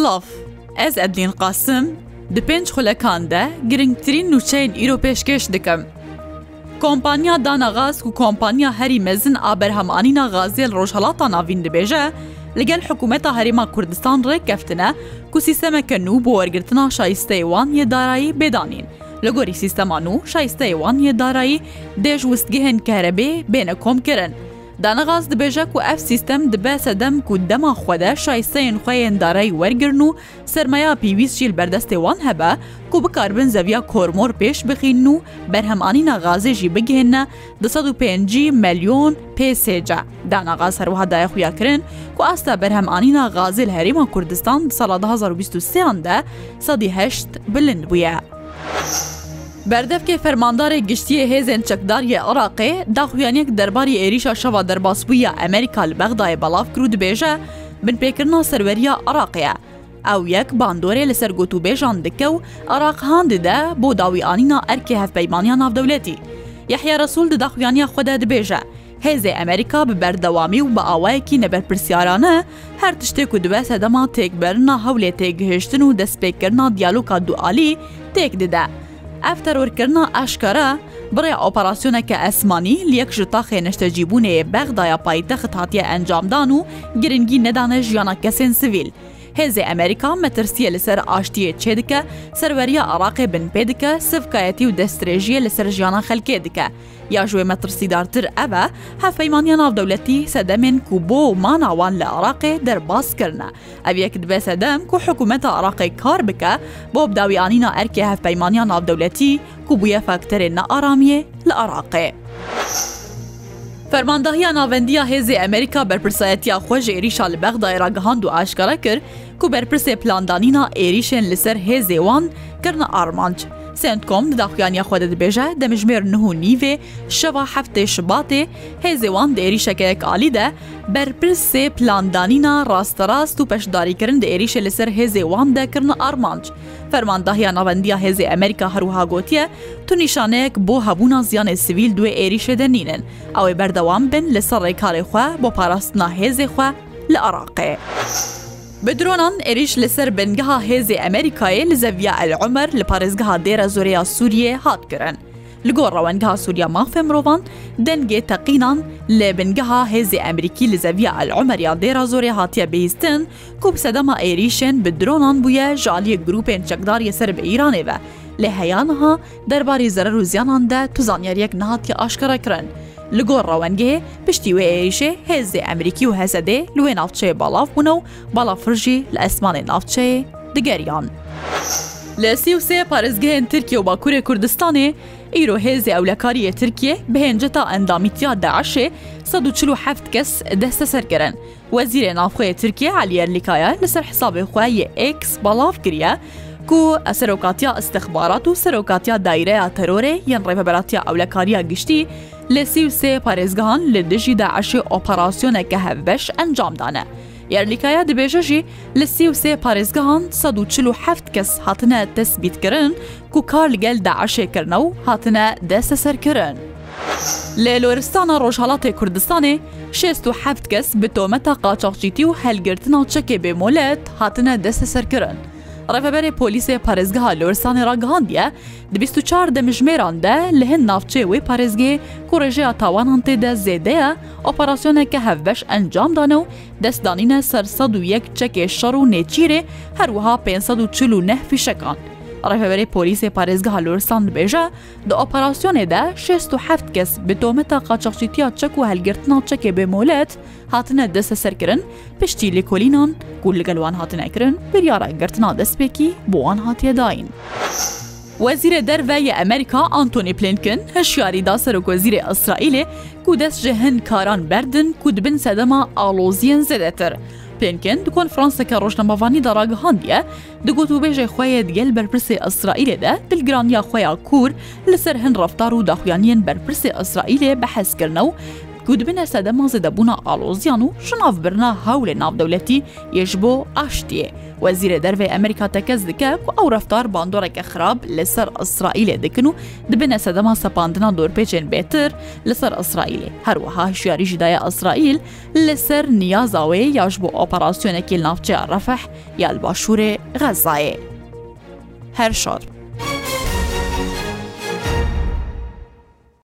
Silav Ez Edlin qasim di pênc xulekan de giringtirîn nûçeyên îro pêşkeş dikim. Kompanya dana gaz ku kompanya herî mezin a berhemanîna gaziyel rojhelata navîn dibêje, li gel hikûmeta Herêma Kurdistan rê keftine ku sîstemeke nû bo wergirtina şayîsteyê wan yê darayî bêdanîn. Li gorî sîstema nû şayîsteyê wan yê darayî dêj wistgehên kerebê bêne komkirin. دانەغاز دبێژە و ئەف سیستەم دبە سەدەم و دەما خودە شایستەین خوێن دارایی وەرگرن و سرمەیا پیویستشیل بەردەستێوان هەبە کو بکاربن زەویا کۆرمۆر پێش بخین و بەرهەمانی ناغازێژی بگهێنە 250 ملیۆن پێسێجا داناغاز هەروەها دایە خویاکردن و ئاستا بەرهەمانی ناغازل هەریمە کوردستان ساڵ 2023 دا سەدیهشت بلند بووە. Berdevkê fermandarê giştiye hêzên çekdariyê Iraqê daxuyaniyek derbarî êrişa şeva derbasbûya Emerika li Bexdayê belav kir dibêje bin pêkirina serveriya Iraqê ye. Ew yek bandorê li ser gotûbêjan dikew Iraq handî de bo dawî anîna erkê hevpeymaniya navdewletî. Yehya Resul di daxuyaniya xwe de dibêje. Hêzê Emerika bi berdewamî û bi awayekî neberpirsiyarane her tiştê ku dibe sedema têkberina hewlê têgihiştin û destpêkirina diyaloka dualî têk dide. ئەف تەرۆرکردنا ئاشکارە بڕێ ئۆپەراسسیۆنەکە ئەسمانی لەک ji تاخێ نەشتەجیبوونێ بەغدایە پایتەخت هااتە ئەنجامدان و گرنگی نەدانە ژیانە کەسێن سیویل. هێزی ئەمریکا مەترسیە لەسەر ئاشتیە چێ دکە سەروەریە عراقی بن پێ دکە سفکایەتی و دەستێژیە لەسەر ژیانە خەلکێ دکە یا ژێ مەترسیدارتر ئەوە هەفەیمانیا ناودەولەتی سەدەمێن کوبۆ و ماناوان لە عراقێ دەرباسکردە ئەویەک دبێ سەدەم کو حکوومەتە عراقی کار بکە بۆ بداویانینا ئەرکێ هەفپەیمانیا ناودەولەتی کو بووە فاکتەرێن نەئارامیە لە عراقێ. فەرمانداهیا ناوەندیا هێزی ئەمریکا بەرپرسایەتیا خۆژ عێریشا لە بەغدا ێراگەهاند و ئاشکرا کرد کو بەرپرسێ پلاندانینا عێریشێن لەسەر هێزێوان کردنە ئارمانچ سنت کۆم دداخیانیا خۆ دەدەبێژە دەمژمێر نهو نیڤێ شەوە هەفتەی شباتێ هێزێوان دێری شەکەیەک عالیدە بەرپرس سێ پلاندانینا ڕاستەڕاست و پەشداریکردن دە عێریشە لەسەر هێزێوان دەکردن ئارمانج فەرمانداهیان ناوەندیا هێزێ ئەمریکا هەروها گوتیە تو نیشانەیەک بۆ هەبوونا زیانێ سیویل دوێ عێریشە دەنینن ئەوەی بەردەوام بن لەسەر ڕێکارێ خوێ بۆ پاراستنا هێزێ خوێ لە عراقێ. Bi dronan êrîş li ser bengeha hêzê Emerîkayê li zeviya elعمر li parêzgeha dêra zoreya Sûriye hat kirin. Li gor rewengeha Sûriya mafê mirovan dengê teqînan lê bingeha hêzê Emerîkî li zeviya elعمeriya dêra zorê hatiye bihîstin ku sedema êrîşên bi dronan bûye jaliyê grûpên çekdariye ser bi İranê ve lê heyaniha derbarî zerer û zyanan de tuzanyeriyek nahatiye aşkara kirin. لە گۆڕ ڕەوەنگێ پشتی وێیشێ هێزی ئەمریکی و هەزەدێ لێ ناوچەیە بەڵاف بوونە و بەڵافرژی لە ئەسمانی ناوچەیە دگەریان. لە سی وسێ پارێزگەهێن ترکیە و باکوورێ کوردستانێ ئیرۆ هێزی ئەولەکاریە ترکیە بهێنجە تا ئەندامیتیا داعشێ 1970 کەس دەستە سەرگەرن. وەزیرێ نافخۆیە ترکیە علیەرلیکایە لەسەر حسابێ خوایە ئکس بەڵاف گریە، و ئەسەرۆکاتیا ئەستەخبارات و سەرۆکاتیا دایرەیە تەرۆرێ یەن ڕێبەبەراتیا ئەولەکاریە گشتی لە سیوسێ پارێزگان لە دژی داعشی ئۆپەراسسیۆنێکە هەبش ئەنجامدانە. یارلیکایە دەبێژەژی لە سیوسێ پارێزگان 1970 کەس هاتنە دەستبییتکردن و کار لەگەل داعشێکردنە و هاتنە دەستە سەرکردن. لە لۆرستانە ڕۆژهڵاتی کوردستانی 67 کەس بتۆمەتە قاچاقچیتی و هەلگرتن و چەکێ بێمۆلەت هاتنە دەستە سەرکردن. ڕێبەبەرێ پۆلیسێ پارێزگەها لۆرسانی ڕگەهاندیە دە 24 دەمژمێران دە لە هێن ناوچێ وێ پارێزگێ کوڕێژەیە تاوانان تێدا زێدەیە ئۆپەراسسیۆنێکە هەفبەش ئەنجامدانە و دەستدانینە سەر 1 چەکێ شەڕ و نێچیرێ هەروەها 540 نەفیشەکان. ڕێفەوەری پۆلیسی پارێزگە هەلوورستان دبێژە دە ئۆپەراسسیۆنێدا 6 کەس بە تۆمەتە قاچەخشیتیا چەک و هەلگرتنا چەکێ بێمۆلەت هاتنە دەستە سەرکردن پشتی لێکۆلینان گول لەگەلوان هاتنەکردن بریاڕەگررتنا دەستپێکی بۆوان هاتیە داین. Wezîrê derve yê Amerika Antonî Plinkin heşyarî da serokkozîrê İsraîlê ku dest ji hin karan berdin ku dibin sedema aloziyên zedetir. Plinkin di konferanseke rojnamevanî da ragihandiye, di gotûbêjê xweyê digel berpirsê İsraîlê de dilgiraniya xweya kur li ser hin raftar û daxuyaniyên berpirsê İsraîlê behezkirne û گودبنە سەدەما زدەبوونا ئالۆزیان و شنافبرنا هاو لە ناودەولەتی یەش بۆ ئاشتیێ وەزیرە دەروی ئەمریکا تەکەس دکە و ئەو رفتار باندۆرەکە خراپ لەسەر ئیسرائیلێ دکن و دبنە سەدەما سەپاندنا دۆرپێچێن بێتر لەسەر ئیسرائیلێ هەروەها شیاریژدایە ئیسرائیل لەسەر نیازاوێ یاش بۆ ئۆپەراسسیۆنێکی ناوچە ڕەفەح یال باشوورێ غەزایێ هەر شارب